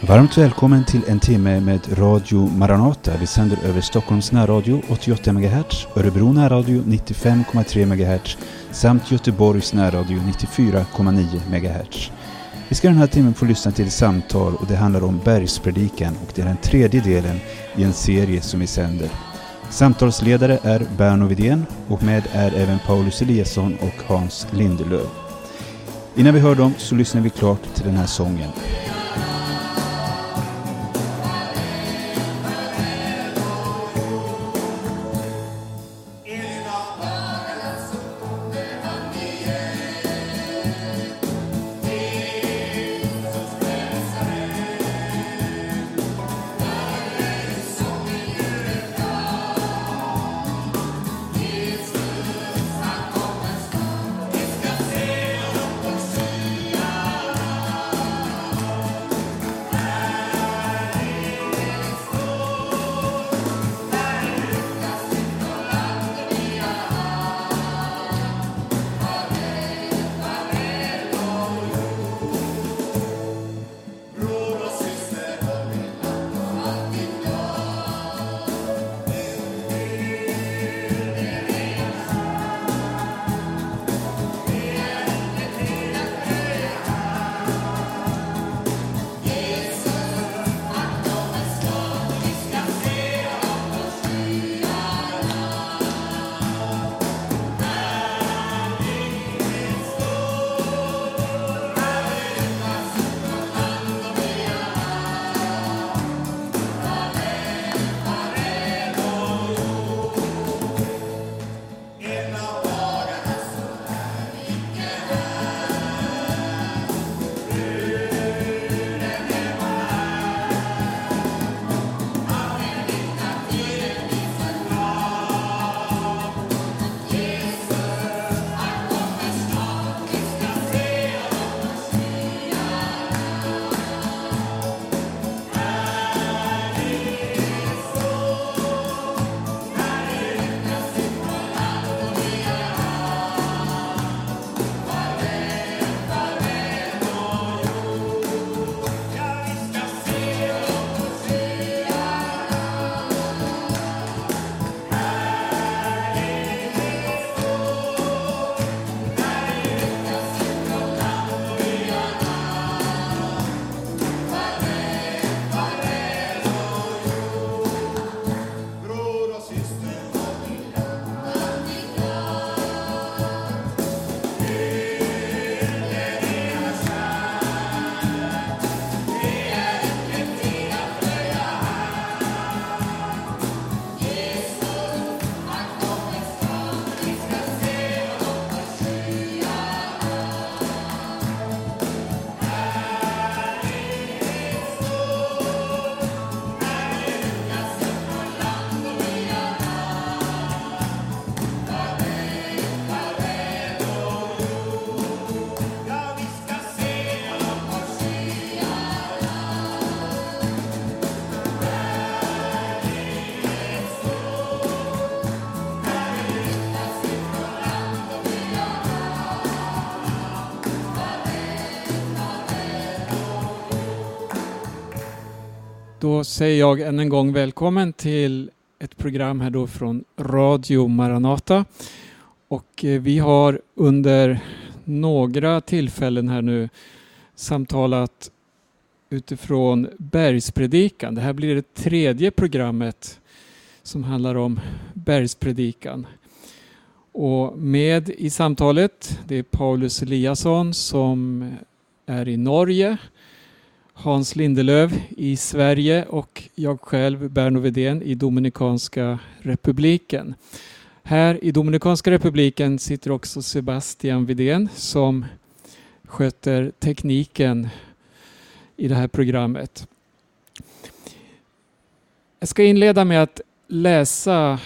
Varmt välkommen till en timme med Radio Maranata. Vi sänder över Stockholms närradio 88 MHz, Örebro närradio 95,3 MHz samt Göteborgs närradio 94,9 MHz. Vi ska den här timmen få lyssna till samtal och det handlar om bergspredikan och det är den tredje delen i en serie som vi sänder. Samtalsledare är Berno Widén och med är även Paulus Eliasson och Hans Lindelöf. Innan vi hör dem så lyssnar vi klart till den här sången. Då säger jag än en gång välkommen till ett program här då från Radio Maranata. Och eh, vi har under några tillfällen här nu samtalat utifrån bergspredikan. Det här blir det tredje programmet som handlar om bergspredikan. Och med i samtalet det är Paulus Eliasson som är i Norge Hans Lindelöv i Sverige och jag själv, Berno Vedén, i Dominikanska republiken. Här i Dominikanska republiken sitter också Sebastian Vidén som sköter tekniken i det här programmet. Jag ska inleda med att läsa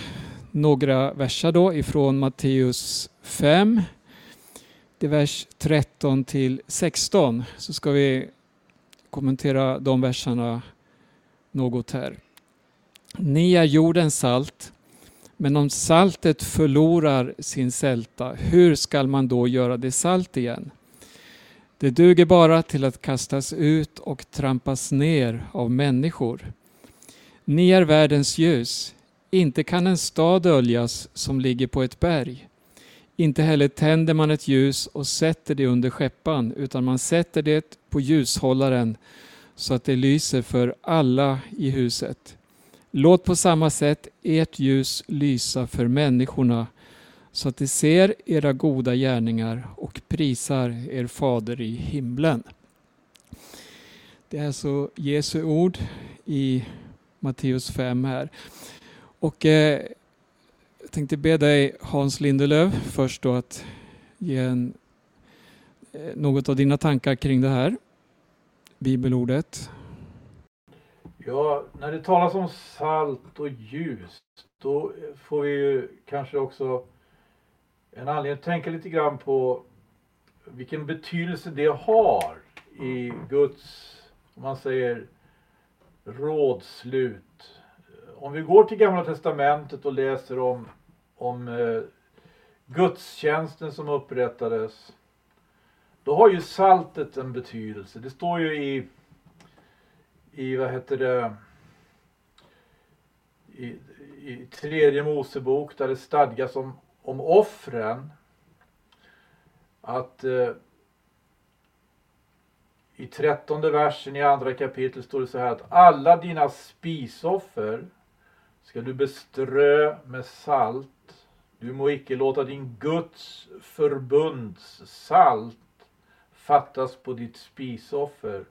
några verser då ifrån Matteus 5. Det är vers 13 till 16. Så ska vi kommentera de verserna något här. Ni är jordens salt, men om saltet förlorar sin sälta, hur skall man då göra det salt igen? Det duger bara till att kastas ut och trampas ner av människor. Ni är världens ljus. Inte kan en stad döljas som ligger på ett berg. Inte heller tänder man ett ljus och sätter det under skeppan, utan man sätter det på ljushållaren så att det lyser för alla i huset. Låt på samma sätt ert ljus lysa för människorna så att de ser era goda gärningar och prisar er fader i himlen. Det är alltså Jesu ord i Matteus 5 här. Och eh, tänkte be dig Hans Lindelöf först då att ge en, eh, något av dina tankar kring det här bibelordet. Ja, när det talas om salt och ljus då får vi ju kanske också en anledning att tänka lite grann på vilken betydelse det har i Guds, om man säger, rådslut. Om vi går till Gamla Testamentet och läser om, om eh, gudstjänsten som upprättades. Då har ju saltet en betydelse. Det står ju i, i vad heter det, i, i tredje Mosebok där det stadgas om om offren att eh, i trettonde versen i andra kapitlet står det så här att alla dina spisoffer ska du beströ med salt. Du må icke låta din Guds förbunds salt fattas på ditt spisoffer.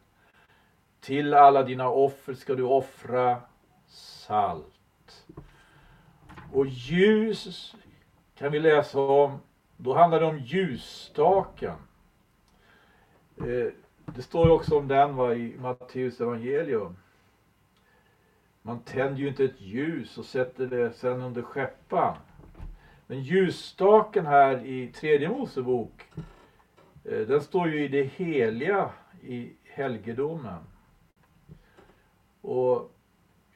Till alla dina offer ska du offra salt. Och ljus kan vi läsa om, då handlar det om ljusstaken. Eh, det står ju också om den va, i Matteus evangelium. Man tänder ju inte ett ljus och sätter det sen under skeppan. Men ljusstaken här i tredje Mosebok, eh, den står ju i det heliga i helgedomen. Och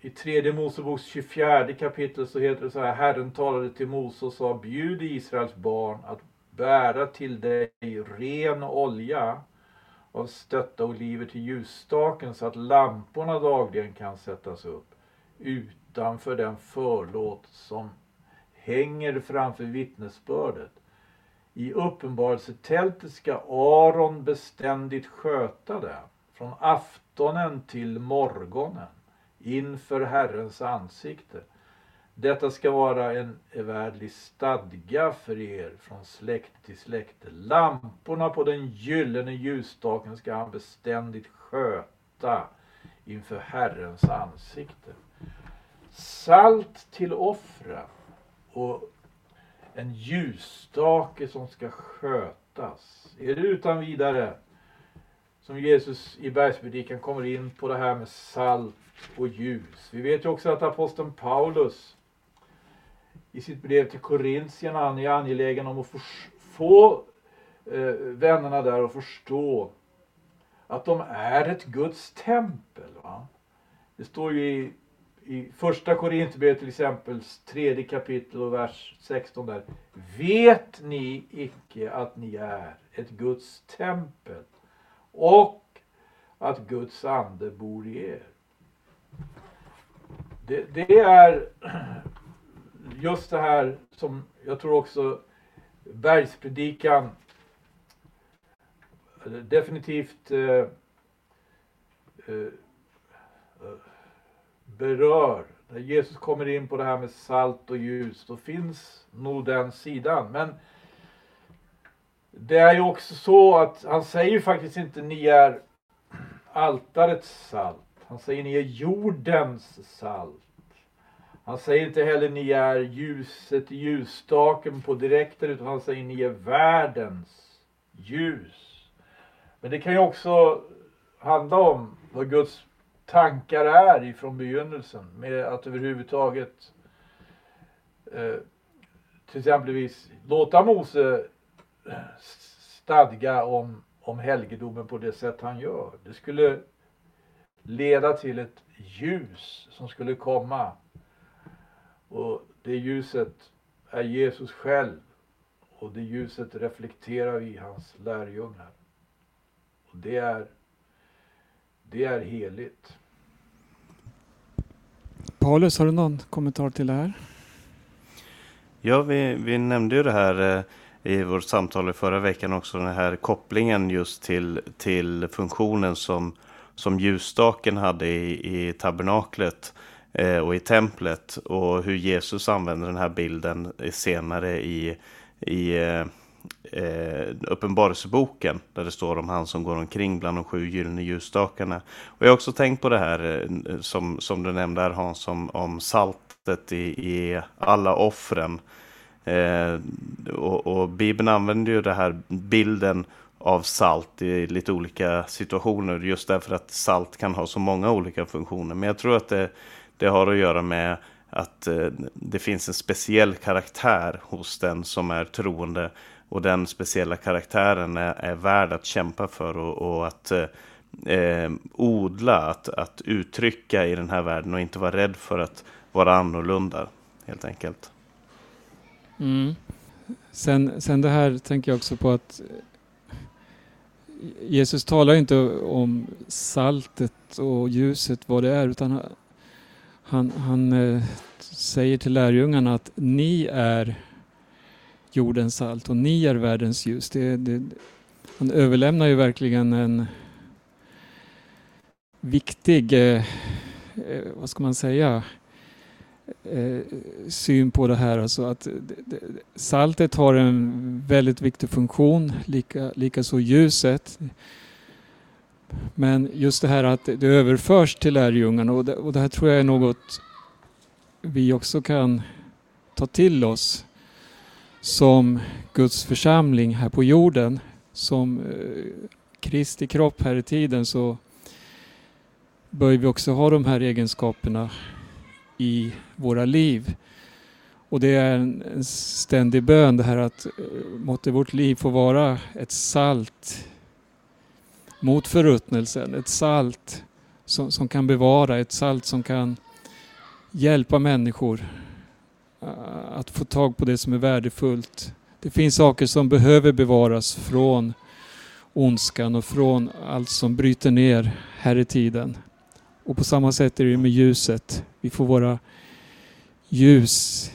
i tredje Moseboks 24 kapitel så heter det så här. Herren talade till Mose och sa bjud Israels barn att bära till dig ren olja av stötta oliver till ljusstaken så att lamporna dagligen kan sättas upp utanför den förlåt som hänger framför vittnesbördet. I uppenbarelsetältet ska Aron beständigt sköta det från aftonen till morgonen inför Herrens ansikte. Detta ska vara en evärdlig stadga för er från släkt till släkte. Lamporna på den gyllene ljusstaken ska han beständigt sköta inför Herrens ansikte. Salt till offren och en ljusstake som ska skötas. Är det utan vidare som Jesus i bergspredikan kommer in på det här med salt och ljus. Vi vet ju också att aposteln Paulus i sitt brev till Korintierna han är angelägen om att få eh, vännerna där att förstå att de är ett Guds tempel. Va? Det står ju i, i första Korintierbrevet till exempel, tredje kapitel och vers 16 där. Vet ni icke att ni är ett Guds tempel och att Guds ande bor i er? Det, det, är just det här som jag tror också bergspredikan definitivt eh, eh, berör. När Jesus kommer in på det här med salt och ljus, då finns nog den sidan. Men det är ju också så att han säger faktiskt inte ni är altarets salt. Han säger ni är jordens salt. Han säger inte heller ni är ljuset i ljusstaken på direkten utan han säger ni är världens ljus. Men det kan ju också handla om vad Guds tankar är ifrån begynnelsen med att överhuvudtaget eh, till exempelvis låta Mose eh, stadga om, om helgedomen på det sätt han gör. Det skulle leda till ett ljus som skulle komma. Och det ljuset är Jesus själv och det ljuset reflekterar vi i hans lärjungar. Och det är, det är heligt. Paulus, har du någon kommentar till det här? Ja, vi, vi nämnde ju det här eh, i vårt samtal i förra veckan också, den här kopplingen just till, till funktionen som, som ljusstaken hade i, i tabernaklet eh, och i templet och hur Jesus använder den här bilden senare i, i eh, eh, Uppenbarelseboken där det står om han som går omkring bland de sju gyllene ljusstakarna. Och jag har också tänkt på det här eh, som, som du nämnde här Hans om, om saltet i, i alla offren. Eh, och, och Bibeln använder ju den här bilden av salt i lite olika situationer just därför att salt kan ha så många olika funktioner. Men jag tror att det, det har att göra med att eh, det finns en speciell karaktär hos den som är troende och den speciella karaktären är, är värd att kämpa för och, och att eh, odla, att, att uttrycka i den här världen och inte vara rädd för att vara annorlunda helt enkelt. Mm. Sen, sen det här tänker jag också på att Jesus talar inte om saltet och ljuset, vad det är, utan han, han eh, säger till lärjungarna att ni är jordens salt och ni är världens ljus. Det, det, han överlämnar ju verkligen en viktig, eh, eh, vad ska man säga, eh, syn på det här. Alltså att det, saltet har en väldigt viktig funktion, lika, lika så ljuset. Men just det här att det överförs till lärjungarna och det, och det här tror jag är något vi också kan ta till oss som Guds församling här på jorden, som eh, Kristi kropp här i tiden så bör vi också ha de här egenskaperna i våra liv. Och det är en ständig bön det här att eh, måtte vårt liv få vara ett salt mot förruttnelsen, ett salt som, som kan bevara, ett salt som kan hjälpa människor Eh, att få tag på det som är värdefullt. Det finns saker som behöver bevaras från ondskan och från allt som bryter ner här i tiden. Och på samma sätt är det med ljuset. Vi får vara ljus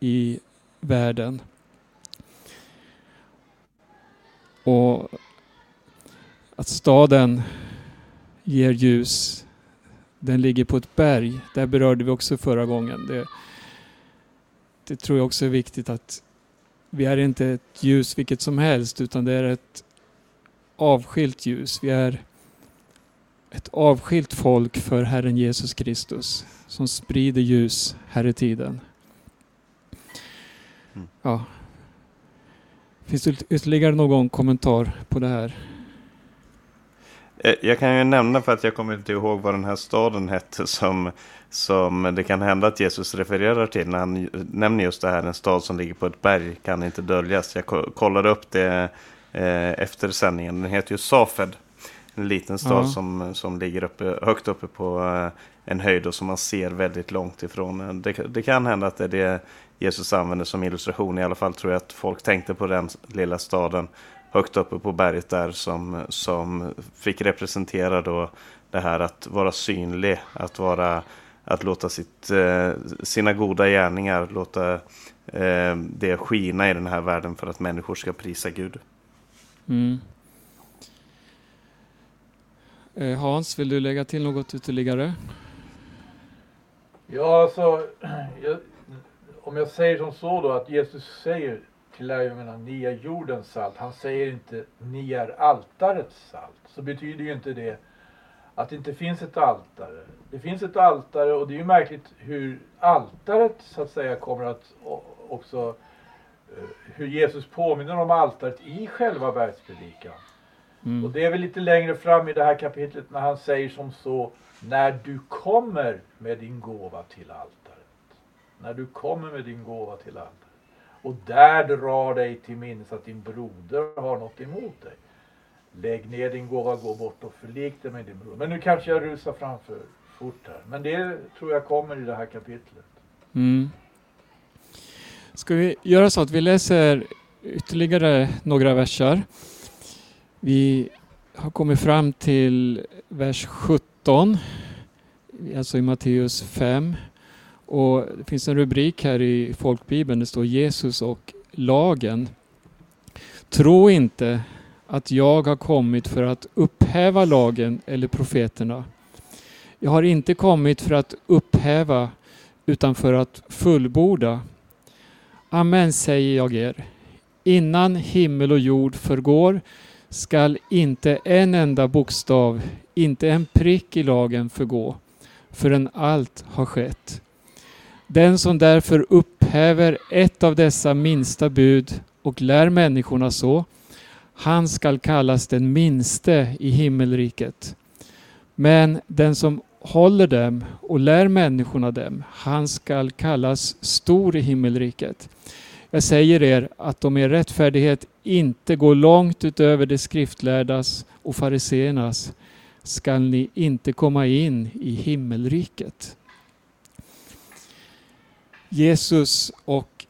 i världen. Och att staden ger ljus, den ligger på ett berg. Det berörde vi också förra gången. Det, det tror jag också är viktigt att vi är inte ett ljus vilket som helst utan det är ett avskilt ljus. Vi är ett avskilt folk för Herren Jesus Kristus som sprider ljus här i tiden. Mm. Ja. Finns det ytterligare någon kommentar på det här? Eh, jag kan ju nämna för att jag kommer inte ihåg vad den här staden hette som, som det kan hända att Jesus refererar till när han nämner just det här, en stad som ligger på ett berg kan inte döljas. Jag kollade upp det eh, efter sändningen. Den heter ju Safed. En liten stad ja. som, som ligger uppe, högt uppe på eh, en höjd och som man ser väldigt långt ifrån. Det, det kan hända att det är det Jesus använder som illustration. I alla fall tror jag att folk tänkte på den lilla staden högt uppe på berget där som, som fick representera då det här att vara synlig, att, vara, att låta sitt, eh, sina goda gärningar, låta eh, det skina i den här världen för att människor ska prisa Gud. Mm. Eh, Hans, vill du lägga till något ytterligare? Ja, alltså, jag, om jag säger som så då att Jesus säger till lärjungarna, ni är jordens salt. Han säger inte, ni är altarets salt. Så betyder ju inte det att det inte finns ett altare. Det finns ett altare och det är ju märkligt hur altaret så att säga kommer att också eh, hur Jesus påminner om altaret i själva bergspredikan. Mm. Och det är väl lite längre fram i det här kapitlet när han säger som så när du kommer med din gåva till altaret. När du kommer med din gåva till altaret och där drar dig till minnes att din broder har något emot dig. Lägg ner din gåva, gå bort och förlik dig med din bror. Men nu kanske jag rusar framför fort här. Men det tror jag kommer i det här kapitlet. Mm. Ska vi göra så att vi läser ytterligare några verser. Vi har kommit fram till vers 17, alltså i Matteus 5. Och det finns en rubrik här i folkbibeln, det står Jesus och lagen. Tro inte att jag har kommit för att upphäva lagen eller profeterna. Jag har inte kommit för att upphäva utan för att fullborda. Amen säger jag er. Innan himmel och jord förgår skall inte en enda bokstav, inte en prick i lagen förgå förrän allt har skett. Den som därför upphäver ett av dessa minsta bud och lär människorna så, han skall kallas den minste i himmelriket. Men den som håller dem och lär människorna dem, han skall kallas stor i himmelriket. Jag säger er att om er rättfärdighet inte går långt utöver de skriftlärdas och fariseernas skall ni inte komma in i himmelriket. Jesus och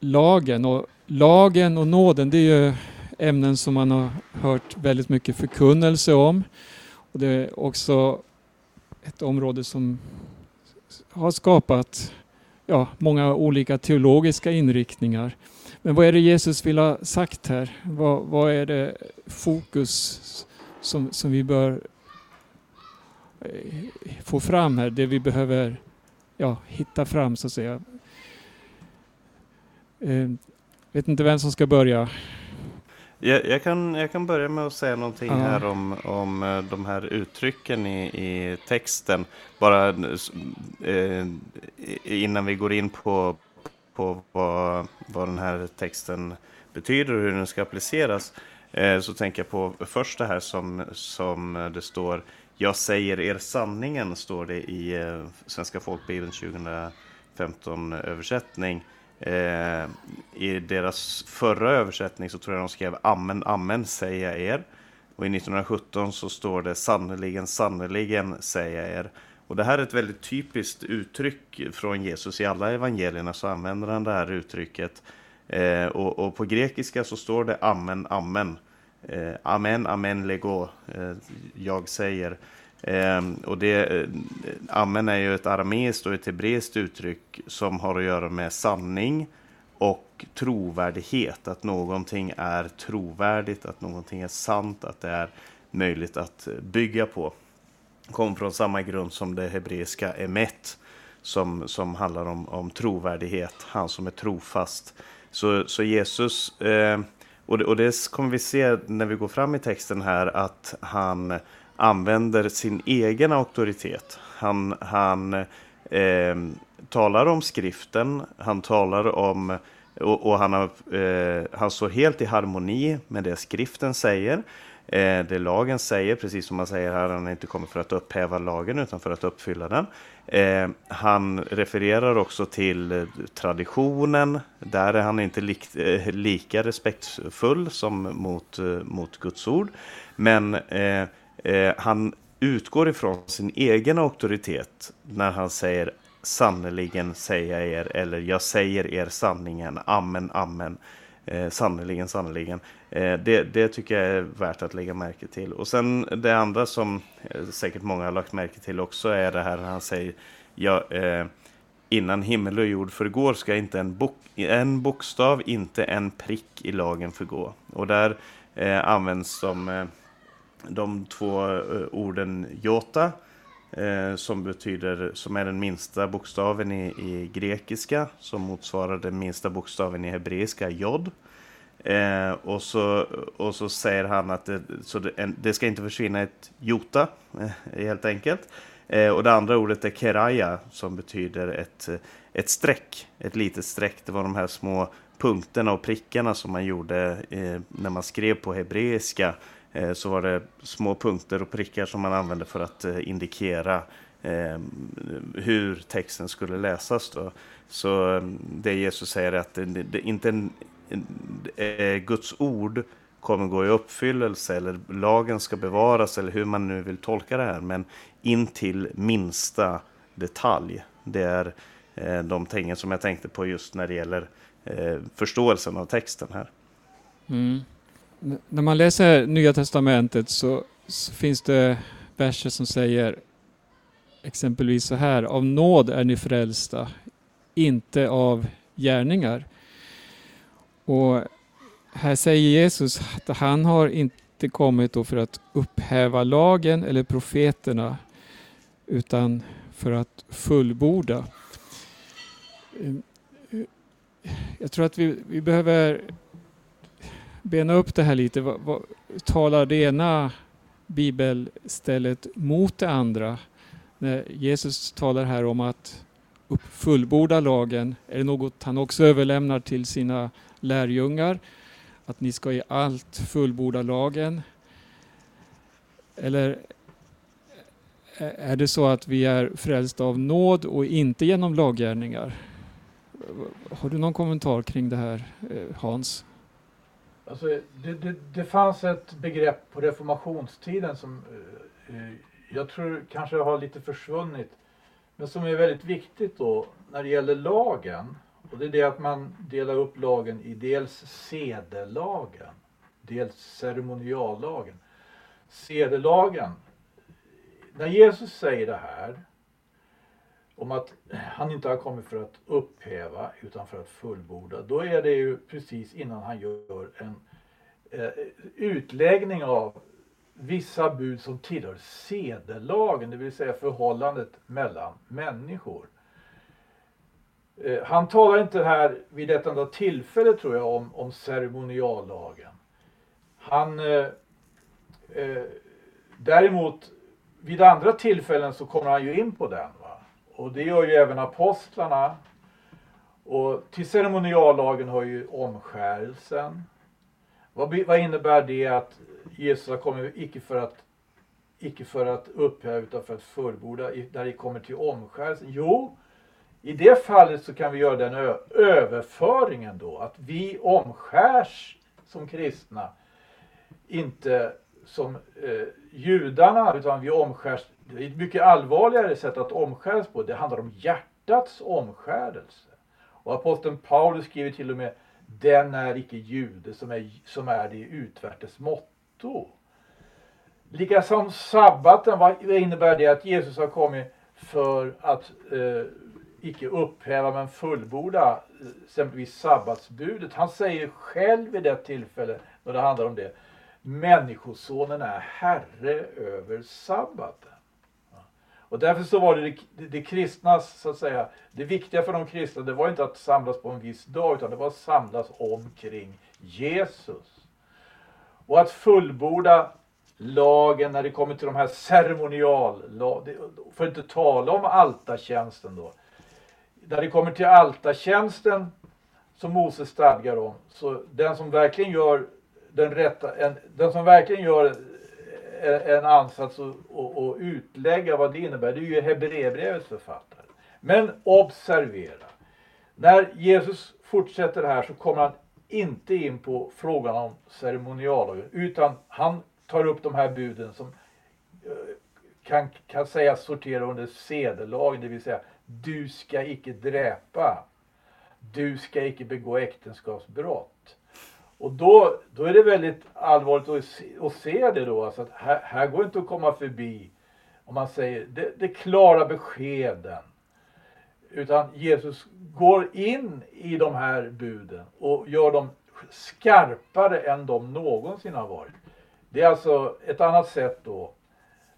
lagen och lagen och nåden det är ju ämnen som man har hört väldigt mycket förkunnelse om. Och det är också ett område som har skapat ja, många olika teologiska inriktningar. Men vad är det Jesus vill ha sagt här? Vad, vad är det fokus som, som vi bör eh, få fram här? Det vi behöver ja, hitta fram så att säga. Eh, vet inte vem som ska börja. Jag, jag, kan, jag kan börja med att säga någonting ja. här om, om eh, de här uttrycken i, i texten. Bara eh, innan vi går in på, på vad, vad den här texten betyder och hur den ska appliceras. Eh, så tänker jag på först det här som, som det står Jag säger er sanningen, står det i eh, Svenska folkbibeln 2015 översättning. Eh, I deras förra översättning så tror jag de skrev Amen, amen säger jag er. Och i 1917 så står det sannerligen, sannerligen säger jag er. Och det här är ett väldigt typiskt uttryck från Jesus. I alla evangelierna så använder han det här uttrycket. Eh, och, och, på grekiska så står det amen, amen. Eh, amen, amen, lego. Eh, jag säger. Eh, och det, eh, amen är ju ett arameiskt och ett hebreiskt uttryck som har att göra med sanning och trovärdighet. Att någonting är trovärdigt, att någonting är sant, att det är möjligt att bygga på. Kom från samma grund som det hebreiska emet som, som handlar om, om trovärdighet, han som är trofast. Så, så Jesus, eh, och, det, och det kommer vi se när vi går fram i texten här, att han använder sin egen auktoritet. Han, han eh, talar om skriften, han talar om och, och han, har, eh, han står helt i harmoni med det skriften säger. Eh, det lagen säger, precis som man säger här, han är inte kommit för att upphäva lagen utan för att uppfylla den. Eh, han refererar också till eh, traditionen. Där är han inte lik, eh, lika respektfull som mot, eh, mot Guds ord. Men eh, eh, han utgår ifrån sin egen auktoritet när han säger sannerligen säger jag er eller jag säger er sanningen, amen, amen. Eh, sannerligen, sannerligen. Eh, det, det tycker jag är värt att lägga märke till. Och sen det andra som eh, säkert många har lagt märke till också är det här när han säger ja, eh, innan himmel och jord förgår ska inte en, bok, en bokstav, inte en prick i lagen förgå. Och där eh, används som eh, de två eh, orden jota, eh, som betyder, som är den minsta bokstaven i, i grekiska, som motsvarar den minsta bokstaven i hebreiska, jod. Eh, och, så, och så säger han att det, så det, en, det ska inte försvinna ett jota, eh, helt enkelt. och det andra ordet är keraya, som betyder ett, ett streck, ett litet streck. Det var de här små punkterna och prickarna som man gjorde när man skrev på hebreiska Eh, så var det små punkter och prickar som man använde för att eh, indikera eh, hur texten skulle läsas. Då. Så det Jesus säger är att det, det, inte en, Guds ord kommer gå i uppfyllelse eller lagen ska bevaras eller hur man nu vill tolka det här. Men in till minsta detalj. Det är de tingen som jag tänkte på just när det gäller förståelsen av texten här. Mm när man läser Nya Testamentet så, så, finns det verser som säger exempelvis så här. Av nåd är ni frälsta, inte av gärningar. Och här säger Jesus att han har inte kommit då för att upphäva lagen eller profeterna utan för att fullborda. Ehm, eh, jag tror att vi, vi behöver bena upp det här lite. Vad, vad, talar det ena bibelstället mot det andra? När Jesus talar här om att fullborda lagen, är det något han också överlämnar till sina lärjungar? Att ni ska i allt fullborda lagen? Eller är det så att vi är frälsta av nåd och inte genom laggärningar? Har du någon kommentar kring det här eh, Hans? Alltså, det, det, det fanns ett begrepp på reformationstiden som eh, eh, jag tror kanske har lite försvunnit. Men som är väldigt viktigt då när det gäller lagen. Och det är det att man delar upp lagen i dels sedelagen, dels ceremoniallagen. Sedelagen, när Jesus säger det här om att han inte har kommit för att upphäva utan för att fullborda. Då är det ju precis innan han gör en eh, utläggning av vissa bud som tillhör sedelagen, det vill säga förhållandet mellan människor. Eh, han talar inte här vid ett enda tillfälle tror jag om, om ceremoniallagen. Han eh, eh, däremot vid andra tillfällen så kommer han ju in på den. Va? Och det gör ju även apostlarna. Och till ceremoniallagen har ju omskärelsen. Vad, vad innebär det att Jesus har kommit icke för att icke för att upphäva utan för att fullborda när det kommer till omskärelsen? Jo, i det fallet så kan vi göra den överföringen då att vi omskärs som kristna inte som eh, judarna utan vi omskärs. Det är ett mycket allvarligare sätt att omskäras på. Det handlar om hjärtats omskärelse. Och aposteln Paulus skriver till och med den är icke jude som är, som är det utvärtes motto. Likaså sabbaten, vad innebär det att Jesus har kommit för att eh, icke upphäva men fullborda eh, exempelvis sabbatsbudet. Han säger själv vid det tillfället, när det handlar om det Människosonen är herre över sabbaten. Och därför så var det, det det kristnas, så att säga, det viktiga för de kristna, det var inte att samlas på en viss dag, utan det var att samlas omkring Jesus. Och att fullborda lagen när det kommer till de här ceremonial, för att inte tala om altartjänsten då. När det kommer till altartjänsten som Moses stadgar om, så den som verkligen gör den rätta, en, den som verkligen gör eh, en ansats och, och, och utlägga vad det innebär, det är ju Hebreerbrevets författare. Men observera, när Jesus fortsätter här så kommer han inte in på frågan om ceremoniallagen utan han tar upp de här buden som eh, kan, kan sägas sortera under sedelagen. det vill säga du ska icke dräpa, du ska icke begå äktenskapsbrott. Och då, då är det väldigt allvarligt att se, att se det då, alltså att här, här går inte att komma förbi om man säger det, det klara beskeden. Utan Jesus går in i de här buden och gör dem skarpare än de någonsin har varit. Det är alltså ett annat sätt då.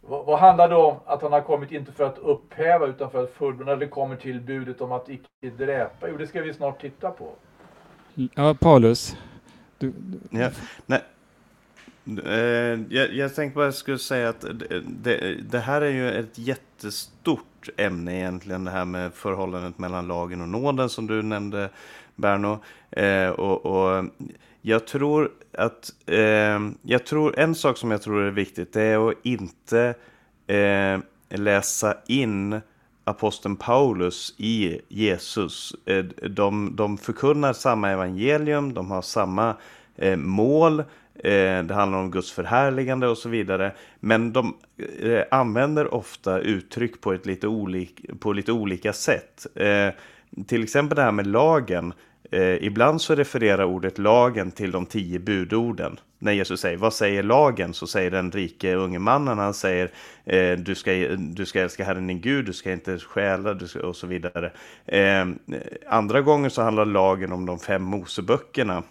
Vad, vad handlar det om att han har kommit inte för att upphäva utan för att fullborda det kommer till budet om att icke dräpa? Jo, det ska vi snart titta på. Ja, Paulus. Du, du... Ja, nej. Eh, jag, jag tänkte bara jag skulle säga att det, det, det, här är ju ett jättestort ämne egentligen, det här med förhållandet mellan lagen och nåden som du nämnde, Berno. Eh, och, och, jag tror att, eh, jag tror en sak som jag tror är viktigt, det är att inte läsa in aposteln Paulus i Jesus. Eh, de, de förkunnar samma evangelium, de har samma eh, mål, eh, det handlar om Guds förhärligande och så vidare. Men de använder ofta uttryck på, ett lite, olik, på lite olika sätt. Till exempel det här med lagen. Eh, ibland så refererar ordet lagen till de tio budorden. När Jesus säger vad säger lagen så säger den rike unge mannen han säger eh, du, ska, du ska älska Herren din Gud, du ska inte stjäla du ska, och så vidare. Eh, andra gånger så handlar lagen om de fem Moseböckerna.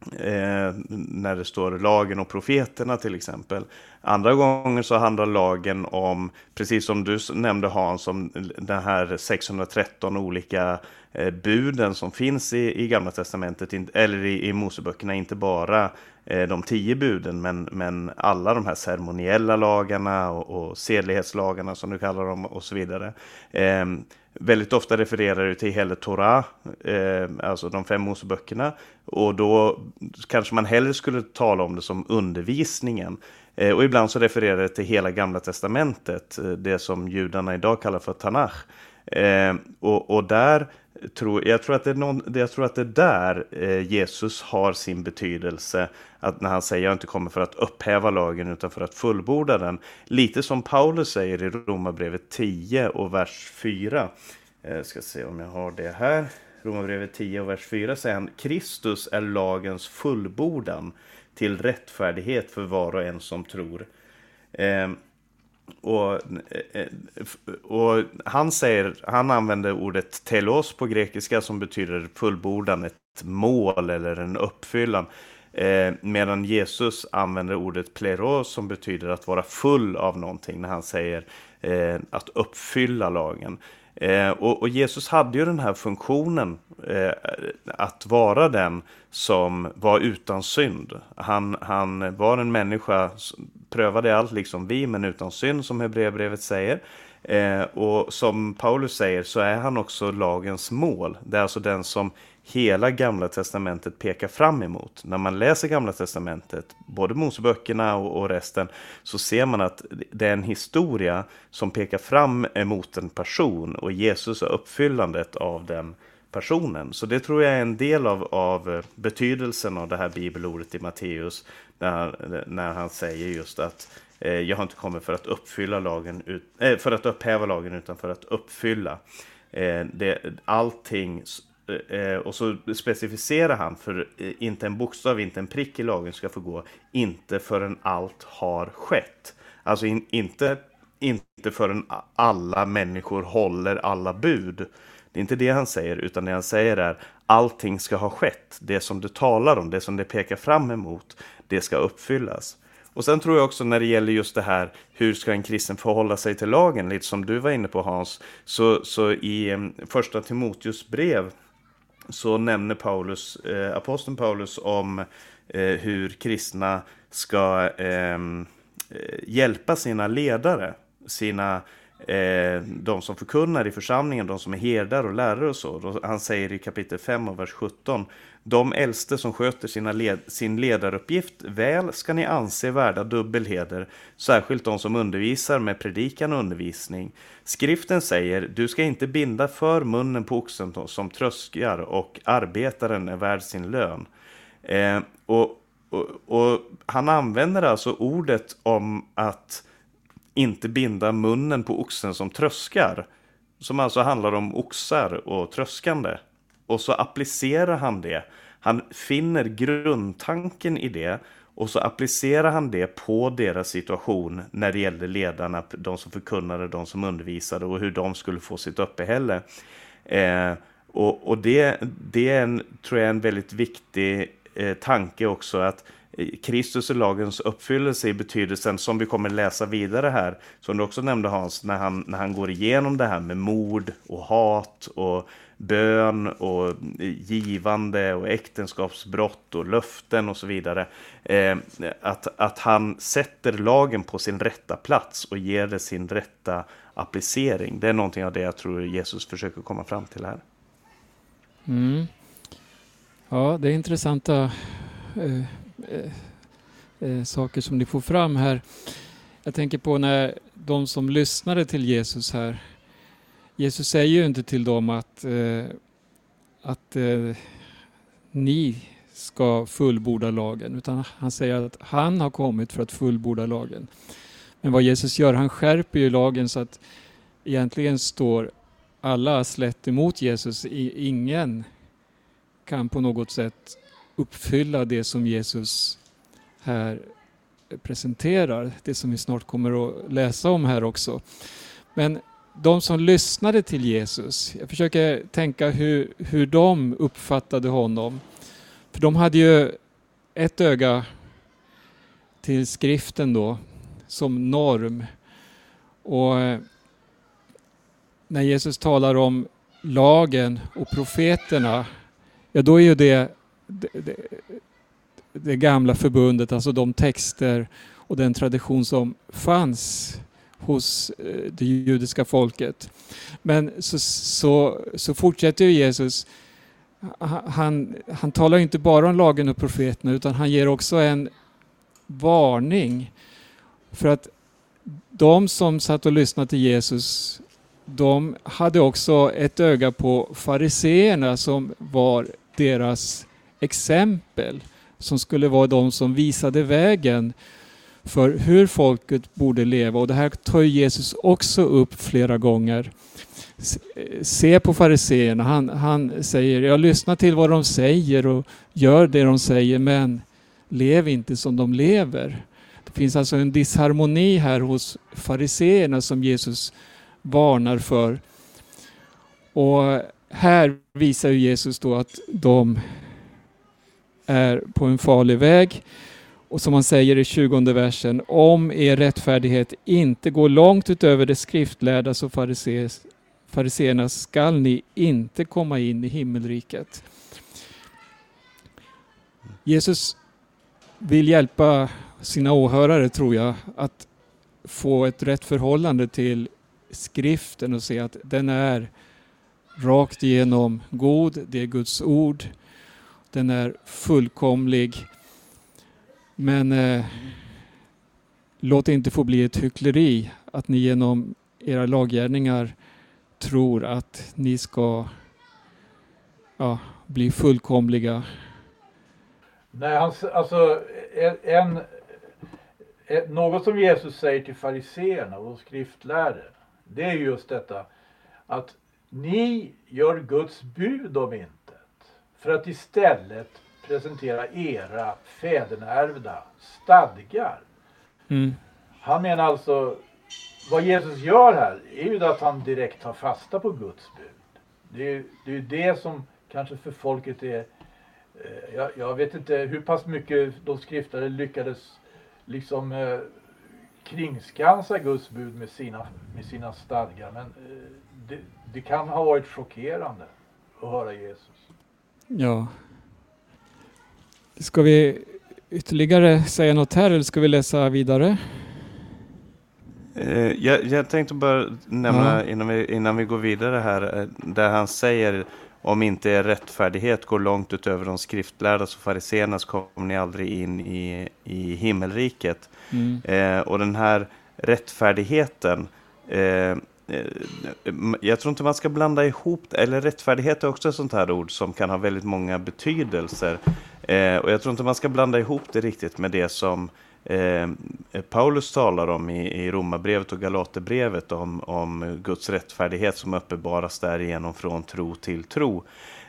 Eh, när det står lagen och profeterna till exempel. Andra gånger så handlar lagen om, precis som du nämnde Hans, om den här 613 olika eh, buden som finns i, i Gamla Testamentet, eller i, i Moseböckerna, inte bara eh, de tio buden, men, men alla de här ceremoniella lagarna och, och sedlighetslagarna som du kallar dem och så vidare. Ehm, Väldigt ofta refererar du till hela Torah, eh, alltså de fem Moseböckerna. Och då kanske man hellre skulle tala om det som undervisningen. Eh, och ibland så refererar det till hela Gamla Testamentet, eh, det som judarna idag kallar för Tanach. Eh, och, och där tror, jag, tror att det är någon, jag tror att det är där eh, Jesus har sin betydelse. Att när han säger jag inte kommer för att upphäva lagen utan för att fullborda den. Lite som Paulus säger i Romarbrevet 10 och vers 4. Jag eh, ska se om jag har det här. Romarbrevet 10 och vers 4 säger han Kristus är lagens fullbordan till rättfärdighet för var och en som tror. Eh, och, eh, och, han säger, han använder ordet telos på grekiska som betyder fullbordan, ett mål eller en uppfyllan. Eh, medan Jesus använder ordet pleros som betyder att vara full av någonting när han säger eh, att uppfylla lagen. Eh, och, och, Jesus hade ju den här funktionen eh, att vara den som var utan synd. Han, han var en människa, prövade allt liksom vi, men utan synd som Hebreerbrevet säger. Eh, och som Paulus säger så är han också lagens mål. Det är alltså den som hela Gamla Testamentet pekar fram emot. När man läser Gamla Testamentet, både Moseböckerna och, och resten, så ser man att det är en historia som pekar fram emot en person och Jesus är uppfyllandet av den personen. Så det tror jag är en del av, av betydelsen av det här bibelordet i Matteus när, när han säger just att eh, jag har inte kommit för att uppfylla lagen, ut, eh, för att upphäva lagen utan för att uppfylla. Eh, det, allting Eh, och så specificerar han för eh, inte en bokstav, inte en prick i lagen ska få gå, inte förrän allt har skett. Alltså in, inte, inte förrän alla människor håller alla bud. Det är inte det han säger, utan det han säger är allting ska ha skett. Det som du talar om, det som det pekar fram emot, det ska uppfyllas. Och sen tror jag också när det gäller just det här, hur ska en kristen förhålla sig till lagen, lite som du var inne på Hans, så, så i mm, första Timoteus brev så nämner Paulus, eh, aposteln Paulus om eh, hur kristna ska ehm, eh, hjälpa sina ledare, sina eh, de som förkunnar i församlingen, de som är herdar och lärare och så. Han säger i kapitel 5 och vers 17. De äldste som sköter sina led, sin ledaruppgift väl ska ni anse värda dubbel heder, särskilt de som undervisar med predikan och undervisning. Skriften säger, du ska inte binda för munnen på oxen som tröskar och arbetaren är värd sin lön. Eh, och, och, och han använder alltså ordet om att inte binda munnen på oxen som tröskar. Som alltså handlar om oxar och tröskande. Och så applicerar han det. Han finner grundtanken i det och så applicerar han det på deras situation när det gällde ledarna, de som förkunnade, de som undervisade och hur de skulle få sitt uppehälle. Eh, och, och det, det är en, tror jag, en väldigt viktig eh, tanke också att eh, Kristus är lagens uppfyllelse i betydelsen som vi kommer läsa vidare här, som du också nämnde Hans, när han, när han går igenom det här med mord och hat och bön och givande och äktenskapsbrott och löften och så vidare. Eh, att, att han sätter lagen på sin rätta plats och ger det sin rätta applicering. Det är någonting av det jag tror Jesus försöker komma fram till här. Mm. Ja, det är intressanta eh, Eh, eh saker som ni får fram här. Jag tänker på när de som lyssnade till Jesus här. Jesus säger ju inte till dem att, eh, att eh, ni ska fullborda lagen, utan han säger att han har kommit för att fullborda lagen. Men vad Jesus gör, han skärper ju lagen så att egentligen står alla slätt emot Jesus. Ingen kan på något sätt uppfylla det som Jesus här presenterar, det som vi snart kommer att läsa om här också. Men de som lyssnade till Jesus, jag försöker tänka hur, hur de uppfattade honom. För de hade ju ett öga till skriften då, som norm. Och eh, när Jesus talar om lagen och profeterna, ja då är ju det, det, det, det gamla förbundet, alltså de texter och den tradition som fanns hos eh, det judiska folket. Men så, så, så fortsätter ju Jesus. Han, han talar inte bara om lagen och profeterna utan han ger också en varning. För att de som satt och lyssnade till Jesus, de hade också ett öga på fariseerna som var deras exempel, som skulle vara de som visade vägen för hur folket borde leva. Och det här tar Jesus också upp flera gånger. Eh, se på fariseerna. Han, han säger, jag lyssnar till vad de säger och gör det de säger, men lev inte som de lever. Det finns alltså en disharmoni här hos fariseerna som Jesus varnar för. Och här visar Jesus då att de är på en farlig väg. Och som han säger i 20 versen, om er rättfärdighet inte går långt utöver det skriftlärda, så fariseerna skall ni inte komma in i himmelriket. Jesus vill hjälpa sina åhörare, tror jag, att få ett rätt förhållande till skriften och se att den är rakt igenom god, det är Guds ord, den är fullkomlig men eh, låt det inte få bli ett hyckleri att ni genom era laggärningar tror att ni ska ja, bli fullkomliga. Nej, han, alltså, e-, en, en, något som Jesus säger till fariseerna och skriftlärare, det är just detta att ni gör Guds bud om intet för att istället presentera era fäderneärvda stadgar. Mm. Han menar alltså, vad Jesus gör här är ju att han direkt tar fasta på Guds bud. Det är, det är det som kanske för folket är, eh, jag, jag, vet inte hur pass mycket de skriftare lyckades liksom eh, kringskansa Guds bud med sina, med sina stadgar. Men eh, det, det kan ha varit chockerande att höra Jesus. Ja, Ska vi ytterligare säga något här eller ska vi läsa vidare? Eh, jag, jag tänkte bara nämna innan, vi, innan vi går vidare här, eh, där han säger om inte er rättfärdighet går långt utöver de skriftlärda och fariséerna så kommer ni aldrig in i, i himmelriket. Mm. Eh, och den här rättfärdigheten, Eh, Eh, jag tror inte man ska blanda ihop eller rättfärdighet är också ett sånt här ord som kan ha väldigt många betydelser. Eh, och jag tror inte man ska blanda ihop det riktigt med det som eh, Paulus talar om i, i Romarbrevet och Galaterbrevet om, om Guds rättfärdighet som uppenbaras därigenom från tro till tro.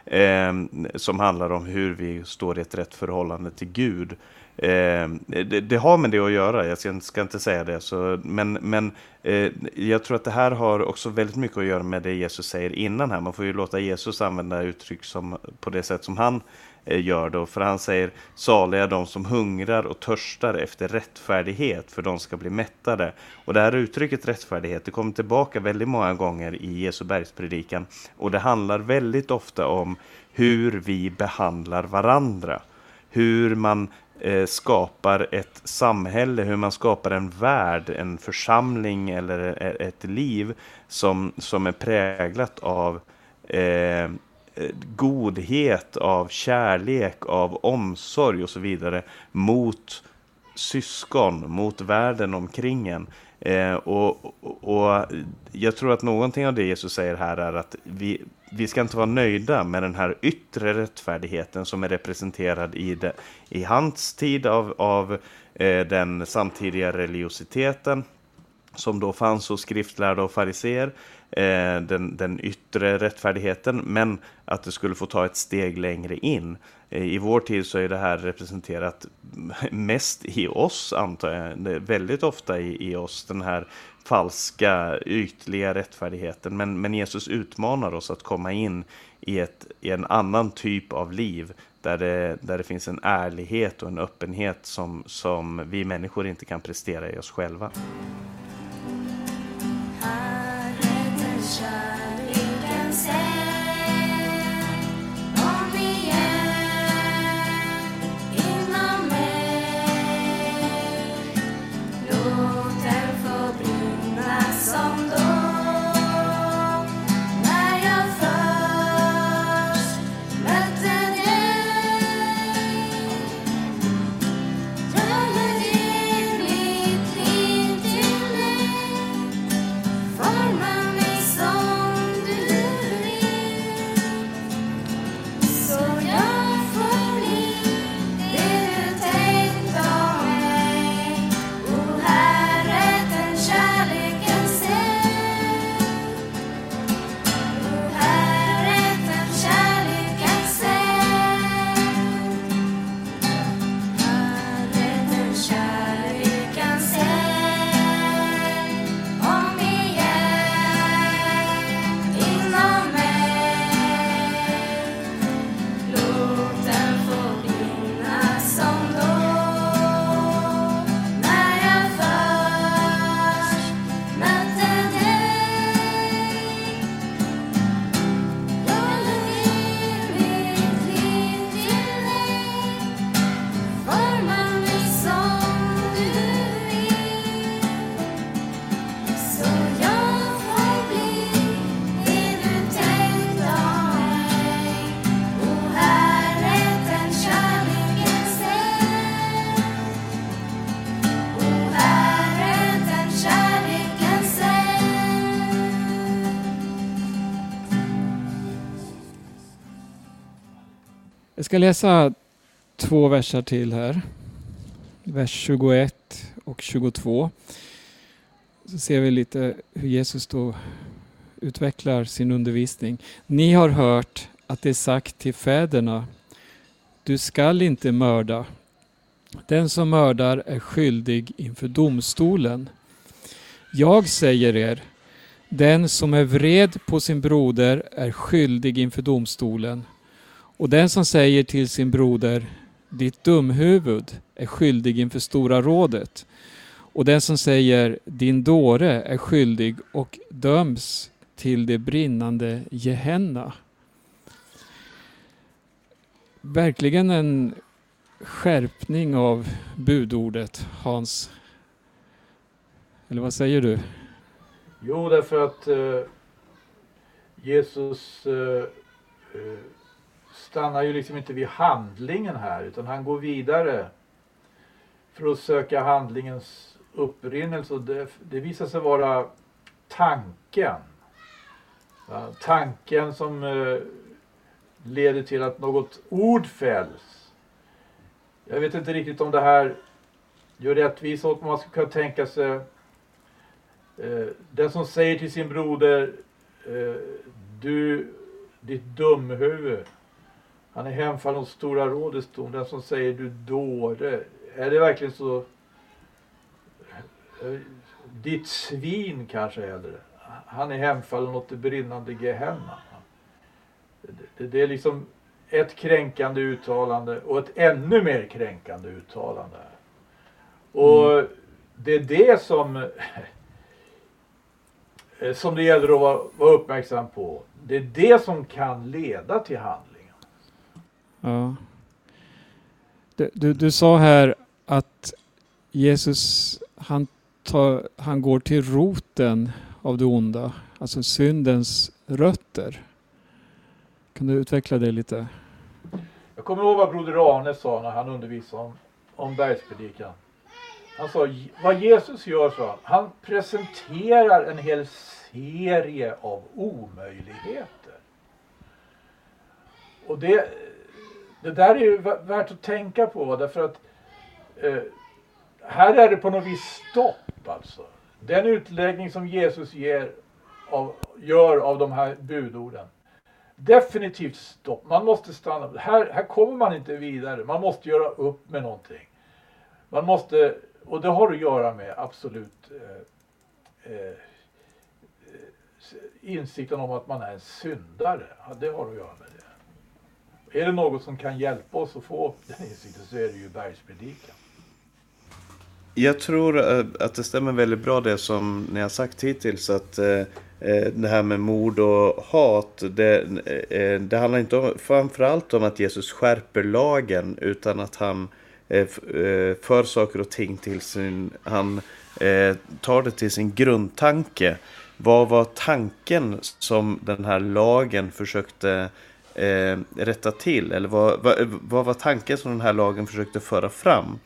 Eh, som handlar om hur vi står i ett rätt förhållande till Gud. Eh, det, det, har med det att göra, jag ska, ska inte säga det. Så, men men eh, jag tror att det här har också väldigt mycket att göra med det Jesus säger innan här. Man får ju låta Jesus använda uttryck som, på det sätt som han eh, gör då. För han säger saliga de som hungrar och törstar efter rättfärdighet, för de ska bli mättade. Och det här uttrycket rättfärdighet, det kommer tillbaka väldigt många gånger i Jesu bergspredikan. Och det handlar väldigt ofta om hur vi behandlar varandra. Hur man Eh, skapar ett samhälle, hur man skapar en värld, en församling eller e-, ett liv som, som är präglat av eh, godhet, av kärlek, av omsorg och så vidare mot syskon, mot världen omkring en. Eh, och, och, och, jag tror att någonting av det Jesus säger här är att vi, vi ska inte vara nöjda med den här yttre rättfärdigheten som är representerad i, det, i hans tid av, av eh, den samtidiga religiositeten som då fanns hos skriftlärda och fariseer, eh, den, den yttre rättfärdigheten, men att det skulle få ta ett steg längre in. Eh, I vår tid så är det här representerat mest i oss, antar jag. Väldigt ofta i, i oss, den här falska, ytliga rättfärdigheten. Men, men Jesus utmanar oss att komma in i, ett, i en annan typ av liv där det, där det finns en ärlighet och en öppenhet som, som vi människor inte kan prestera i oss själva. Jag ska läsa två verser till här. Vers 21 och 22. Så ser vi lite hur Jesus då utvecklar sin undervisning. Ni har hört att det är sagt till fäderna, du skall inte mörda. Den som mördar är skyldig inför domstolen. Jag säger er, den som är vred på sin broder är skyldig inför domstolen. Och den som säger till sin broder ditt dumhuvud är skyldig inför Stora rådet. Och den som säger din dåre är skyldig och döms till det brinnande Gehenna. Verkligen en skärpning av budordet, Hans. Eller vad säger du? Jo, därför att eh, Jesus eh, eh stannar ju liksom inte vid handlingen här utan han går vidare för att söka handlingens upprinnelse. Det, det visar sig vara tanken. Ja, tanken som eh, leder till att något ord fälls. Jag vet inte riktigt om det här gör rättvisa åt man skulle kunna tänka sig eh, den som säger till sin broder eh, du ditt dumhuvud han är hemfallen hos Stora rådets dom. Den som säger du dåre. Är det verkligen så? Ditt svin kanske hellre. Han är hemfallen åt det brinnande Gehenna. Det, är liksom ett kränkande uttalande och ett ännu mer kränkande uttalande. Och mm. det är det som som det gäller att vara, vara uppmärksam på. Det är det som kan leda till handling. Ja. Du, du, du sa här att Jesus han, tar, han går till roten av det onda, alltså syndens rötter. Kan du utveckla det lite? Jag kommer ihåg vad Broder Arne sa när han undervisade om, om bergspredikan. Han sa, vad Jesus gör, så han, han presenterar en hel serie av omöjligheter. Och det, det där är ju värt att tänka på därför att eh, här är det på något vis stopp alltså. Den utläggning som Jesus ger av, gör av de här budorden. Definitivt stopp. Man måste stanna. Här, här kommer man inte vidare. Man måste göra upp med någonting. Man måste, och det har att göra med absolut eh, eh, insikten om att man är en syndare. Ja, det har att göra med. Är det något som kan hjälpa oss att få den insikten så är det ju bergspredikan. Jag tror eh, att det stämmer väldigt bra det som ni har sagt hittills. Att eh, eh, det här med mord och hat. Det, det handlar inte om, framförallt om att Jesus skärper lagen. Utan att han för saker och ting till sin... Han tar det till sin grundtanke. Vad var tanken som den här lagen försökte Eh, rätta till? Eller vad, vad, vad var tanken som den här lagen försökte föra fram?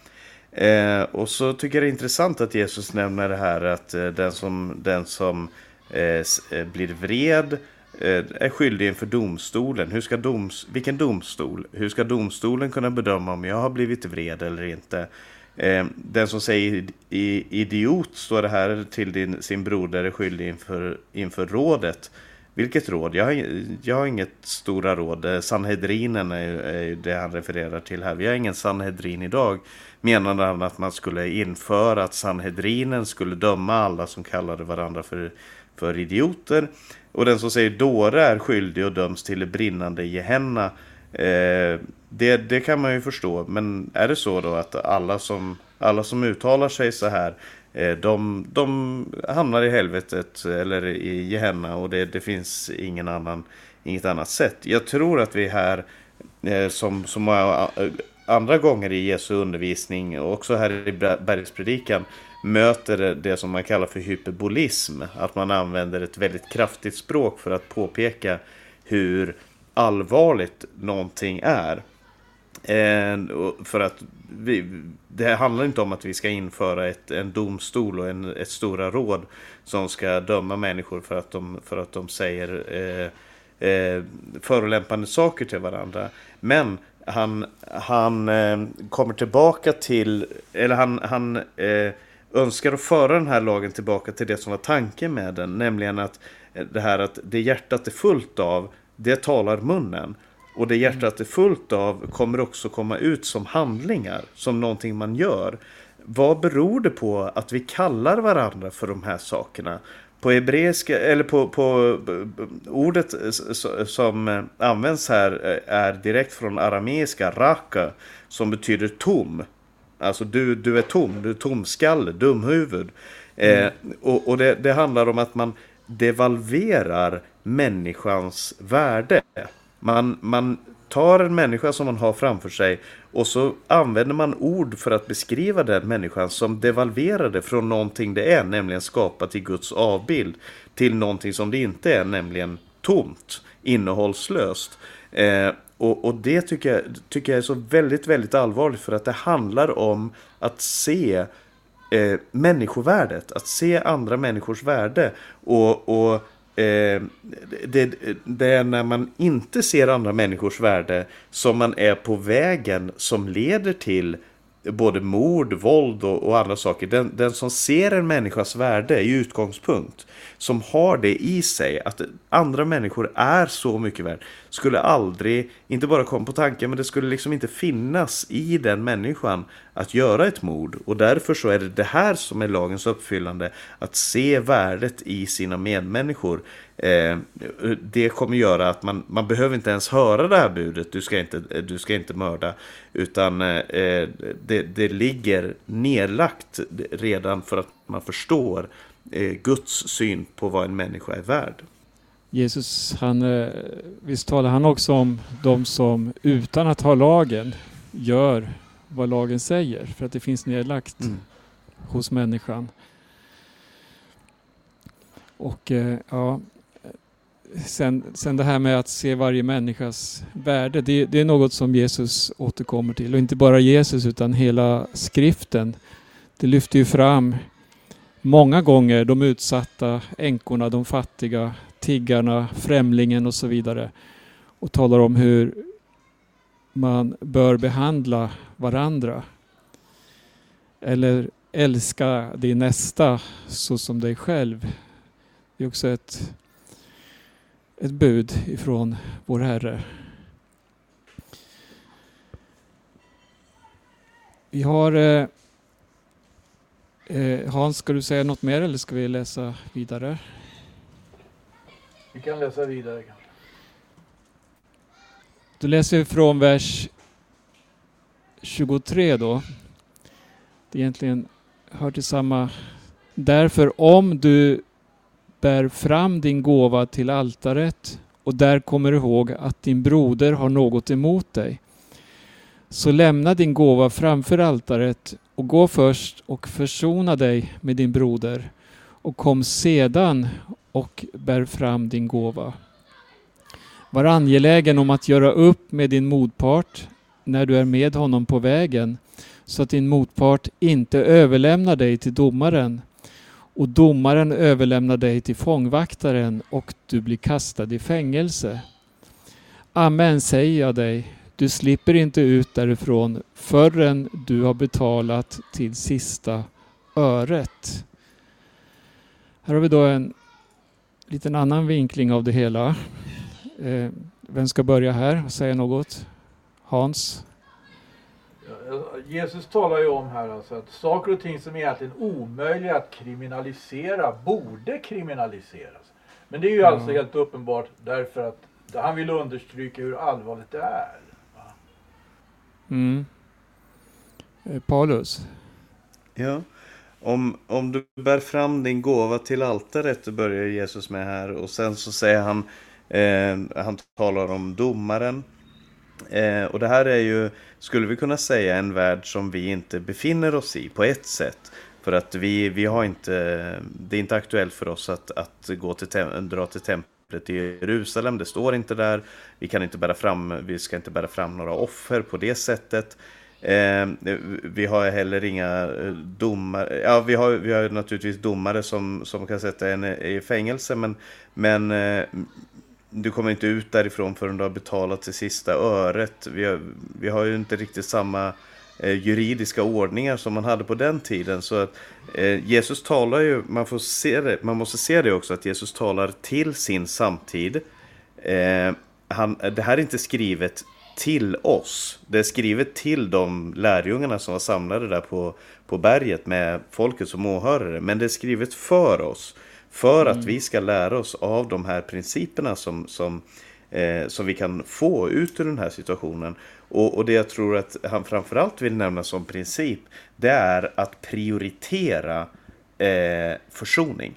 Eh, och så tycker jag det är intressant att Jesus nämner det här att eh, den som, den som eh, eh blir vred eh, är skyldig inför domstolen. Hur ska doms, vilken domstol? Hur ska domstolen kunna bedöma om jag har blivit vred eller inte? Eh, den som säger idiot står det här till din, sin broder är skyldig inför, inför rådet. Vilket råd? Jag har, jag har inget stora råd. Eh, Sanhedrinen är, är det han refererar till här. Vi har ingen Sanhedrin idag menade han att man skulle införa att Sanhedrinen skulle döma alla som kallade varandra för, för idioter. Och den som säger dåre är skyldig och döms till brinnande Gehenna. Eh, det, det kan man ju förstå, men är det så då att alla som, alla som uttalar sig så här Eh, de, de hamnar i helvetet eller i Gehenna och det, det finns ingen annan, inget annat sätt. Jag tror att vi här eh, som som, som eh, andra gånger i Jesu undervisning och också här i bergspredikan möter det som man kallar för hyperbolism. Att man använder ett väldigt kraftigt språk för att påpeka hur allvarligt någonting är. Eh, för att vi, det handlar inte om att vi ska införa ett, en domstol och en, ett stora råd som ska döma människor för att de, för att de säger eh, eh, förolämpande saker till varandra. Men han, han eh, kommer tillbaka till, eller han, han eh, önskar att föra den här lagen tillbaka till det som var tanken med den. Nämligen att eh, det här att det hjärtat är fullt av, det talar munnen. Och det hjärtat är fullt av kommer också komma ut som handlingar, som någonting man gör. Vad beror det på att vi kallar varandra för de här sakerna? på hebreiska, eller på, på ordet som används här är direkt från arameiska raka som betyder tom. Alltså du, du är tom, du är tomskalle, dumhuvud. Mm. Eh, och och det, det handlar om att man devalverar människans värde. Man, man tar en människa som man har framför sig och så använder man ord för att beskriva den människan som devalverade från någonting det är, nämligen skapat i Guds avbild, till någonting som det inte är, nämligen tomt, innehållslöst. Eh, och, och, det tycker jag, tycker jag är så väldigt, väldigt allvarligt för att det handlar om att se eh, människovärdet, att se andra människors värde. Och, och Eh, det, det, är när man inte ser andra människors värde som man är på vägen som leder till både mord, våld och, och andra saker. Den, den, som ser en människas värde i utgångspunkt, som har det i sig, att andra människor är så mycket värd, skulle aldrig, inte bara komma på tanken, men det skulle liksom inte finnas i den människan att göra ett mord. Och därför så är det det här som är lagens uppfyllande, att se värdet i sina medmänniskor. Eh, det kommer göra att man, man behöver inte ens höra det här budet, du ska inte, eh, du ska inte mörda. Utan eh, det, det ligger nedlagt redan för att man förstår eh, Guds syn på vad en människa är värd. Jesus, han, eh, visst talar han också om de som utan att ha lagen gör vad lagen säger. För att det finns nedlagt mm. hos människan. Och eh, ja, sen, sen det här med att se varje människas värde, det, det, är något som Jesus återkommer till. Och inte bara Jesus utan hela skriften. Det lyfter ju fram många gånger de utsatta änkorna, de fattiga, tiggarna, främlingen och så vidare. Och talar om hur man bör behandla varandra. Eller älska din nästa så som dig själv. Det är också ett, ett bud ifrån vår Herre. Vi har eh, eh Hans, ska du säga något mer eller ska vi läsa vidare? Vi kan läsa vidare. Då läser vi från vers 23 då. Det egentligen hör till samma. Därför om du bär fram din gåva till altaret och där kommer ihåg att din broder har något emot dig. Så lämna din gåva framför altaret och gå först och försona dig med din broder och kom sedan och bär fram din gåva. Var angelägen om att göra upp med din motpart när du är med honom på vägen så att din motpart inte överlämnar dig till domaren och domaren överlämnar dig till fångvaktaren och du blir kastad i fängelse. Amen säger jag dig, du slipper inte ut därifrån förrän du har betalat till sista öret. Här har vi då en liten annan vinkling av det hela. Eh, vem ska börja här och säga något? Hans? Jesus talar ju om här alltså att saker och ting som är egentligen omöjliga att kriminalisera borde kriminaliseras. Men det är ju mm. alltså helt uppenbart därför att han vill understryka hur allvarligt det är. Mm. Eh, Paulus? Ja. Om, om du bär fram din gåva till altaret, börjar Jesus med här. Och sen så säger han, eh, Eh, han talar om domaren. Eh, och det här är ju, skulle vi kunna säga, en värld som vi inte befinner oss i på ett sätt. För att vi, vi har inte, det är inte aktuellt för oss att, att gå till, dra till templet i Jerusalem. Det står inte där. Vi kan inte bära fram, vi ska inte bära fram några offer på det sättet. Eh, vi har heller inga eh, domare, ja vi har, vi har naturligtvis domare som, som kan sätta en i fängelse men, men eh, du kommer inte ut därifrån förrän du har betalat det sista öret. Vi har, vi har ju inte riktigt samma eh, juridiska ordningar som man hade på den tiden. Så att eh, Jesus talar ju, man, får se det, man måste se det också, att Jesus talar till sin samtid. Eh, han, det här är inte skrivet till oss. Det är skrivet till de lärjungarna som var samlade där på, på berget med folket som åhörare. Men det är skrivet för oss. För mm. att vi ska lära oss av de här principerna som, som, eh, som vi kan få ut ur den här situationen. Och, och det jag tror att han framförallt vill nämna som princip, det är att prioritera eh, försoning.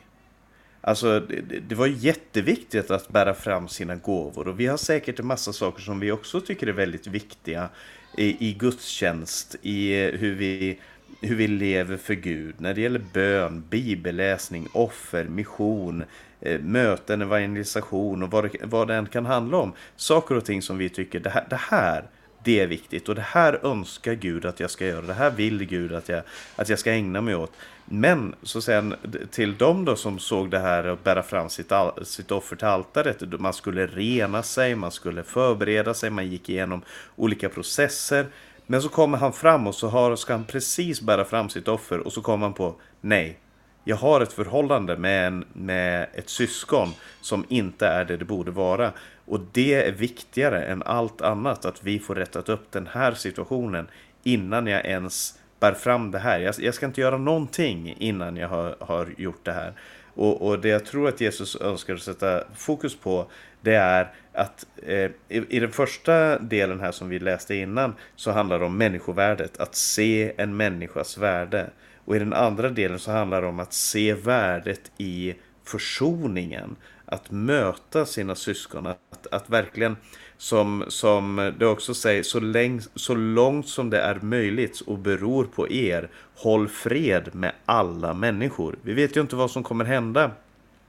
Alltså, det, det var jätteviktigt att bära fram sina gåvor och vi har säkert en massa saker som vi också tycker är väldigt viktiga i, i gudstjänst, i hur vi, hur vi lever för Gud. När det gäller bön, bibelläsning, offer, mission, eh, möten, evangelisation och vad det, vad det än kan handla om. Saker och ting som vi tycker, det här, det här det är viktigt och det här önskar Gud att jag ska göra. Det här vill Gud att jag, att jag ska ägna mig åt. Men så sen till dem då som såg det här att bära fram sitt, sitt offer till altaret. Man skulle rena sig, man skulle förbereda sig, man gick igenom olika processer. Men så kommer han fram och så har, ska han precis bära fram sitt offer och så kommer han på nej, jag har ett förhållande med, en, med ett syskon som inte är det det borde vara. Och det är viktigare än allt annat att vi får rättat upp den här situationen innan jag ens bär fram det här. Jag, jag ska inte göra någonting innan jag har, har gjort det här. Och, och, det jag tror att Jesus önskar sätta fokus på det är att eh, i, i, den första delen här som vi läste innan så handlar det om människovärdet, att se en människas värde. Och i den andra delen så handlar det om att se värdet i försoningen. Att möta sina syskon, att, att verkligen som, som det också säger, så, läng, så långt som det är möjligt och beror på er, håll fred med alla människor. Vi vet ju inte vad som kommer hända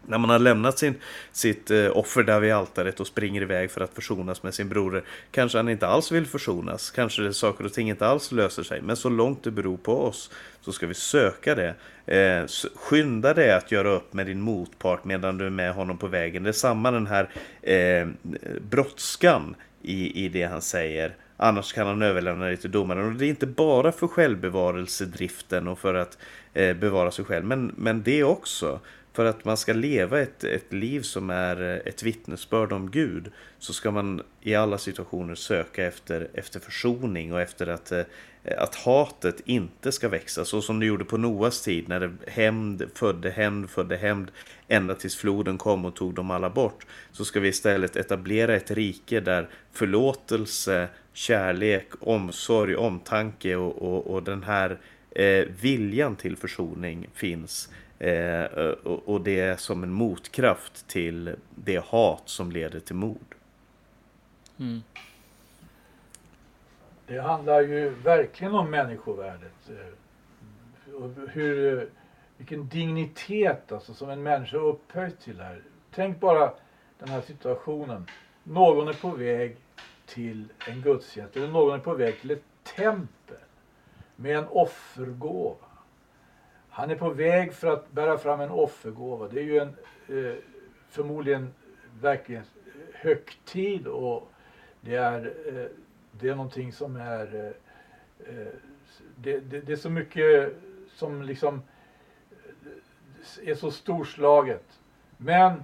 när man har lämnat sin, sitt eh, offer där vid altaret och springer iväg för att försonas med sin broder. Kanske han inte alls vill försonas, kanske det saker och ting inte alls löser sig. Men så långt det beror på oss så ska vi söka det. Eh, skynda dig att göra upp med din motpart medan du är med honom på vägen. Det är samma den här eh, brådskan i, i det han säger. annars kan han överlämna dig till domaren. Och det är inte bara för självbevarelsedriften och för att eh, bevara sig själv, men, men det också. För att man ska leva ett, ett liv som är eh, ett vittnesbörd om Gud så ska man i alla situationer söka efter, efter försoning och efter att, eh, att hatet inte ska växa så som det gjorde på Noas tid när det hämnd födde hämnd födde hämnd ända tills floden kom och tog dem alla bort. Så ska vi istället etablera ett rike där förlåtelse, kärlek, omsorg, omtanke och, och, och den här eh, viljan till försoning finns Eh, och, och det är som en motkraft till det hat som leder till mord. Mm. Det handlar ju verkligen om människovärdet. Eh, hur, vilken dignitet alltså, som en människa upphöjt till här. Tänk bara den här situationen. Någon är på väg till en gudstjänst eller någon är på väg till ett tempel med en offergåva. Han är på väg för att bära fram en offergåva. Det är ju en eh, förmodligen verkligen högtid och det är, eh, det är någonting som är eh, eh det, det, det, är så mycket som liksom eh, är så storslaget. Men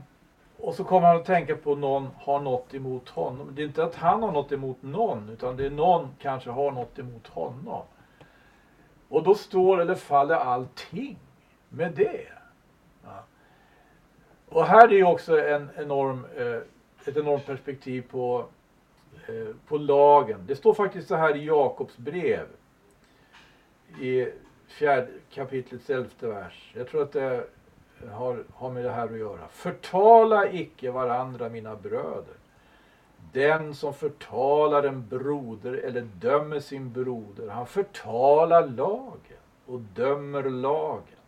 och så kommer han att tänka på någon har något emot honom. Det är inte att han har något emot någon utan det är någon kanske har något emot honom. Och då står eller faller allting med det. Ja. Och här är också en enorm, eh, ett enormt perspektiv på, eh, på lagen. Det står faktiskt så här i Jakobs brev i fjärde kapitlets elfte vers. Jag tror att det har, har med det här att göra. Förtala icke varandra mina bröder. Den som förtalar en broder eller dömer sin broder, han förtalar lagen och dömer lagen.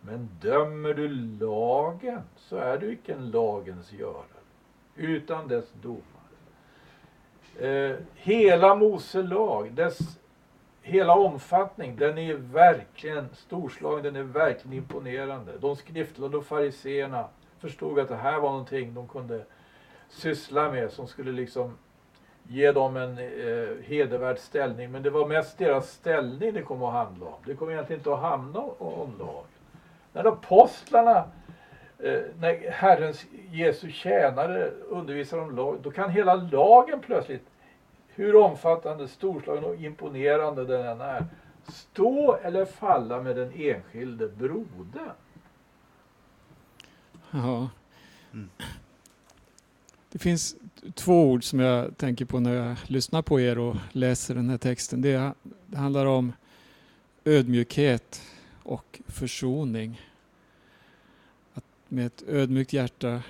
Men dömer du lagen så är du icke en lagens görare, utan dess domare. Eh, hela Mose lag, dess hela omfattning, den är verkligen storslagen, den är verkligen imponerande. De skriftlärda och fariseerna förstod att det här var någonting de kunde syssla med som skulle liksom ge dem en eh, hedervärd ställning. Men det var mest deras ställning det kom att handla om. Det kom egentligen inte att handla om lagen. När apostlarna, eh, när Herrens Jesu tjänare undervisar om lag, då kan hela lagen plötsligt, hur omfattande, storslagen och imponerande den än är, stå eller falla med den enskilde brodern. Ja. Mm. Det finns två ord som jag tänker på när jag lyssnar på er och läser den här texten. Det, det handlar om ödmjukhet och försoning. Att med ett ödmjukt hjärta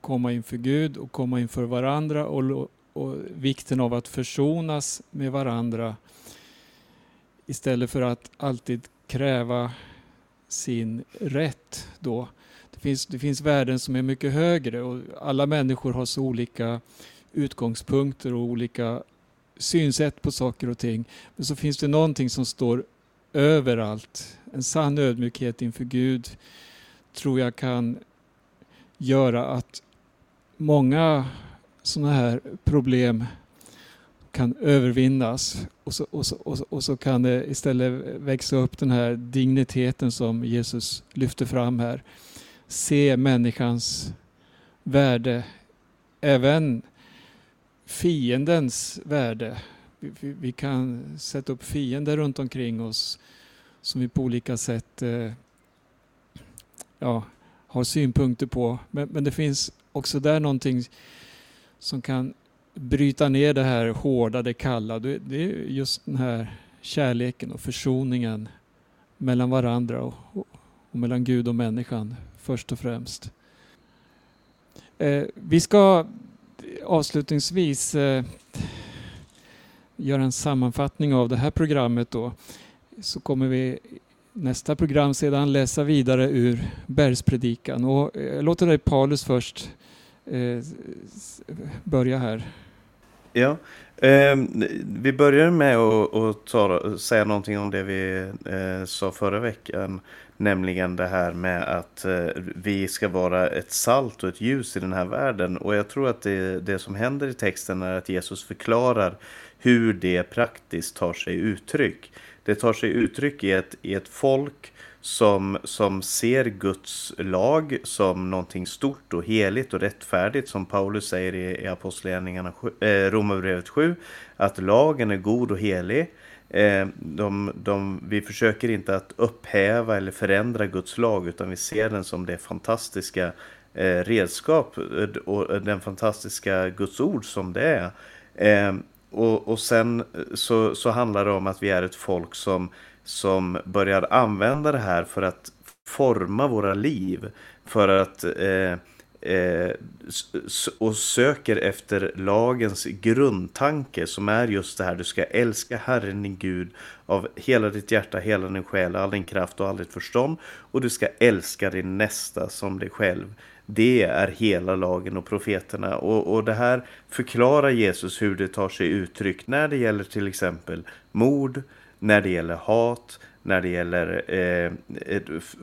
komma inför Gud och komma inför varandra och, och vikten av att försonas med varandra istället för att alltid kräva sin rätt då. Det finns, det finns värden som är mycket högre och alla människor har så olika utgångspunkter och olika synsätt på saker och ting. Men så finns det någonting som står överallt. En sann ödmjukhet inför Gud tror jag kan göra att många sådana här problem kan övervinnas och så, och, så, och, så, och så kan det istället växa upp den här digniteten som Jesus lyfter fram här se människans värde, även fiendens värde. Vi, vi, kan sätta upp fiender runt omkring oss som vi på olika sätt eh, ja, har synpunkter på. Men, men, det finns också där någonting som kan bryta ner det här hårda, det kalla. Det, det är just den här kärleken och försoningen mellan varandra och, och, och mellan Gud och människan först och främst. Eh, vi ska avslutningsvis eh, göra en sammanfattning av det här programmet då. Så kommer vi nästa program sedan läsa vidare ur Bergspredikan. Och eh, jag låter dig Paulus först eh, börja här. Ja, eh, vi börjar med att, att ta, säga någonting om det vi eh, sa förra veckan Nämligen det här med att eh, vi ska vara ett salt och ett ljus i den här världen. Och jag tror att det, det som händer i texten är att Jesus förklarar hur det praktiskt tar sig uttryck. Det tar sig uttryck i ett, i ett folk som, som ser Guds lag som någonting stort och heligt och rättfärdigt som Paulus säger i, i Apostlagärningarna eh, Romarbrevet 7 att lagen är god och helig. Eh, de, de, vi försöker inte att upphäva eller förändra Guds lag utan vi ser den som det fantastiska eh, redskap eh, och eh, den fantastiska Guds ord som det är. Eh, och, och sen eh, så, så handlar det om att vi är ett folk som som börjar använda det här för att forma våra liv. För att eh, eh, och söker efter lagens grundtanke som är just det här. Du ska älska Herren din Gud av hela ditt hjärta, hela din själ, all din kraft och all ditt förstånd. Och du ska älska din nästa som dig själv. Det är hela lagen och profeterna. Och, och det här förklarar Jesus hur det tar sig uttryck när det gäller till exempel mord, när det gäller hat, när det gäller eh,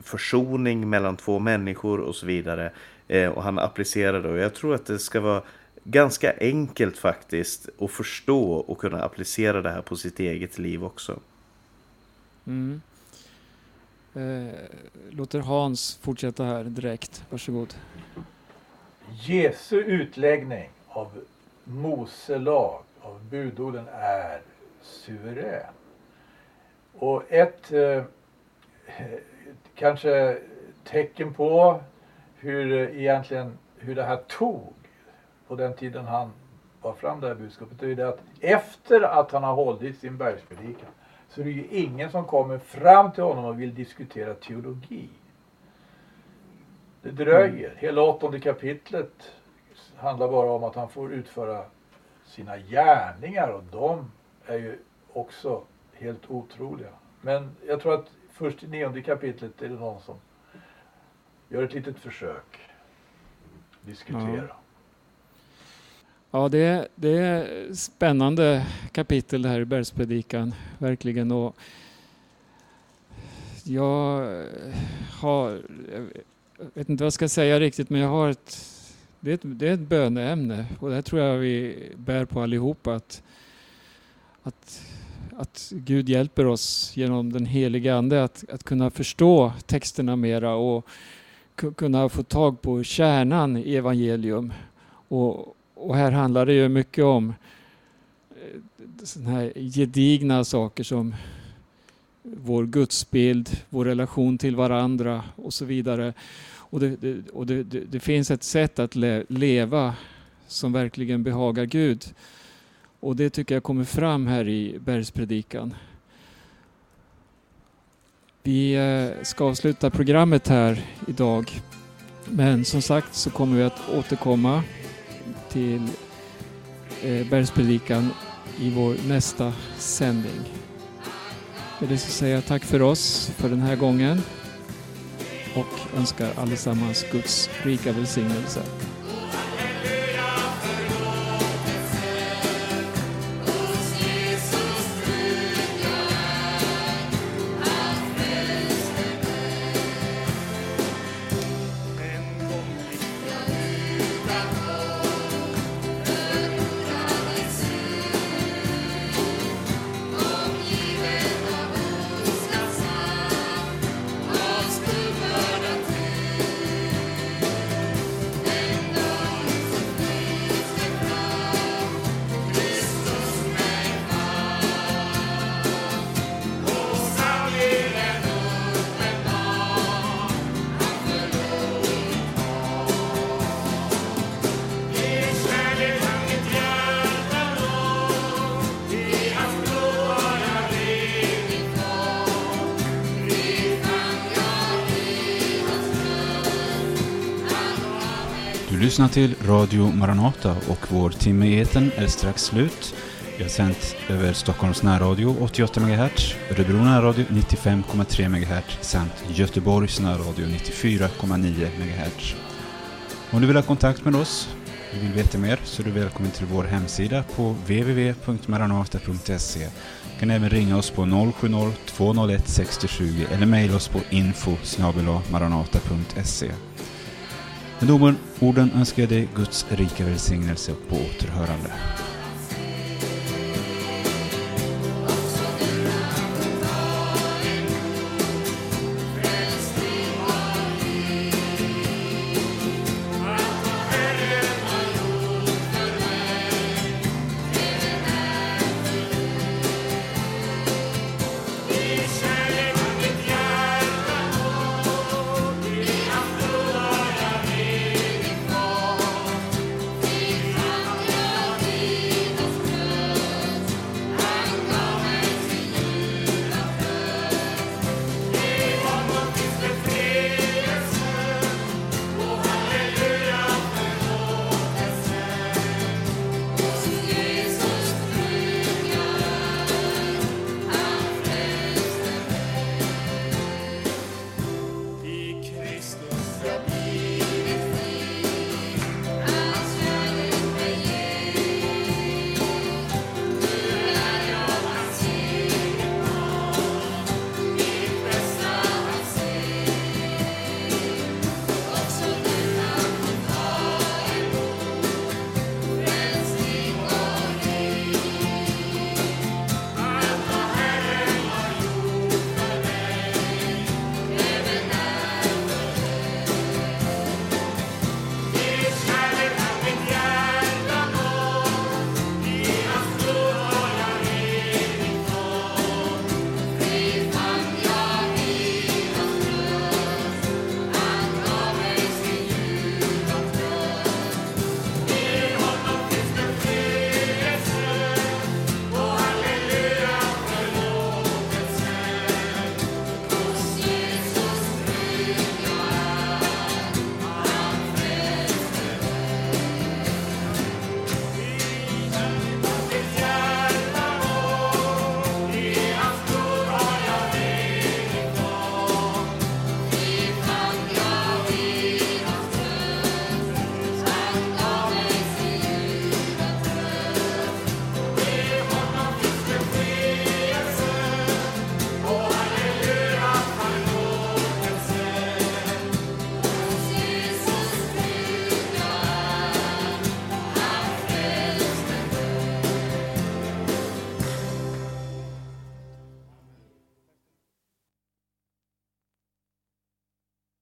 försoning mellan två människor och så vidare. Eh, och han applicerar det och jag tror att det ska vara ganska enkelt faktiskt att förstå och kunna applicera det här på sitt eget liv också. Mm. Eh, låter Hans fortsätta här direkt. Varsågod. Jesu utläggning av Mose lag, av budorden, är suverän. Och ett eh, kanske tecken på hur egentligen hur det här tog på den tiden han var fram det här budskapet. Det är det att efter att han har hållit sin bergspredikan så är det ju ingen som kommer fram till honom och vill diskutera teologi. Det dröjer. Mm. Hela åttonde kapitlet handlar bara om att han får utföra sina gärningar och de är ju också helt otroliga. Men jag tror att först i nionde kapitlet är det någon som gör ett litet försök. Diskutera. Ja. Ja, det är, det är spännande kapitel det här i Bergspredikan, verkligen. Och jag har, jag vet inte vad jag ska säga riktigt, men jag har ett, det är ett, det är ett böneämne och det tror jag vi bär på allihopa. Att, att att Gud hjälper oss genom den heliga Ande att, att kunna förstå texterna mera och kunna få tag på kärnan i evangelium. Och, och här handlar det ju mycket om eh, såna här gedigna saker som vår gudsbild, vår relation till varandra och så vidare. Och det, det och det, det, finns ett sätt att le, leva som verkligen behagar Gud. Och det tycker jag kommer fram här i bergspredikan. Vi eh, ska avsluta programmet här idag. Men som sagt så kommer vi att återkomma till eh, bergspredikan i vår nästa sändning. Med det så säger jag tack för oss för den här gången och önskar allesammans Guds rika välsignelse. lyssnar till Radio Maranata och vår timme i eten är strax slut. Vi har sänt över Stockholms närradio 88 MHz, Örebro närradio 95,3 MHz samt Göteborgs närradio 94,9 MHz. Om du vill ha kontakt med oss, vi vill veta mer, så är du välkommen till vår hemsida på www.maranata.se. Du kan även ringa oss på 070-201 6020 eller mejla oss på info maranata.se. Med orden önskar jag dig Guds rika välsignelse på återhörande.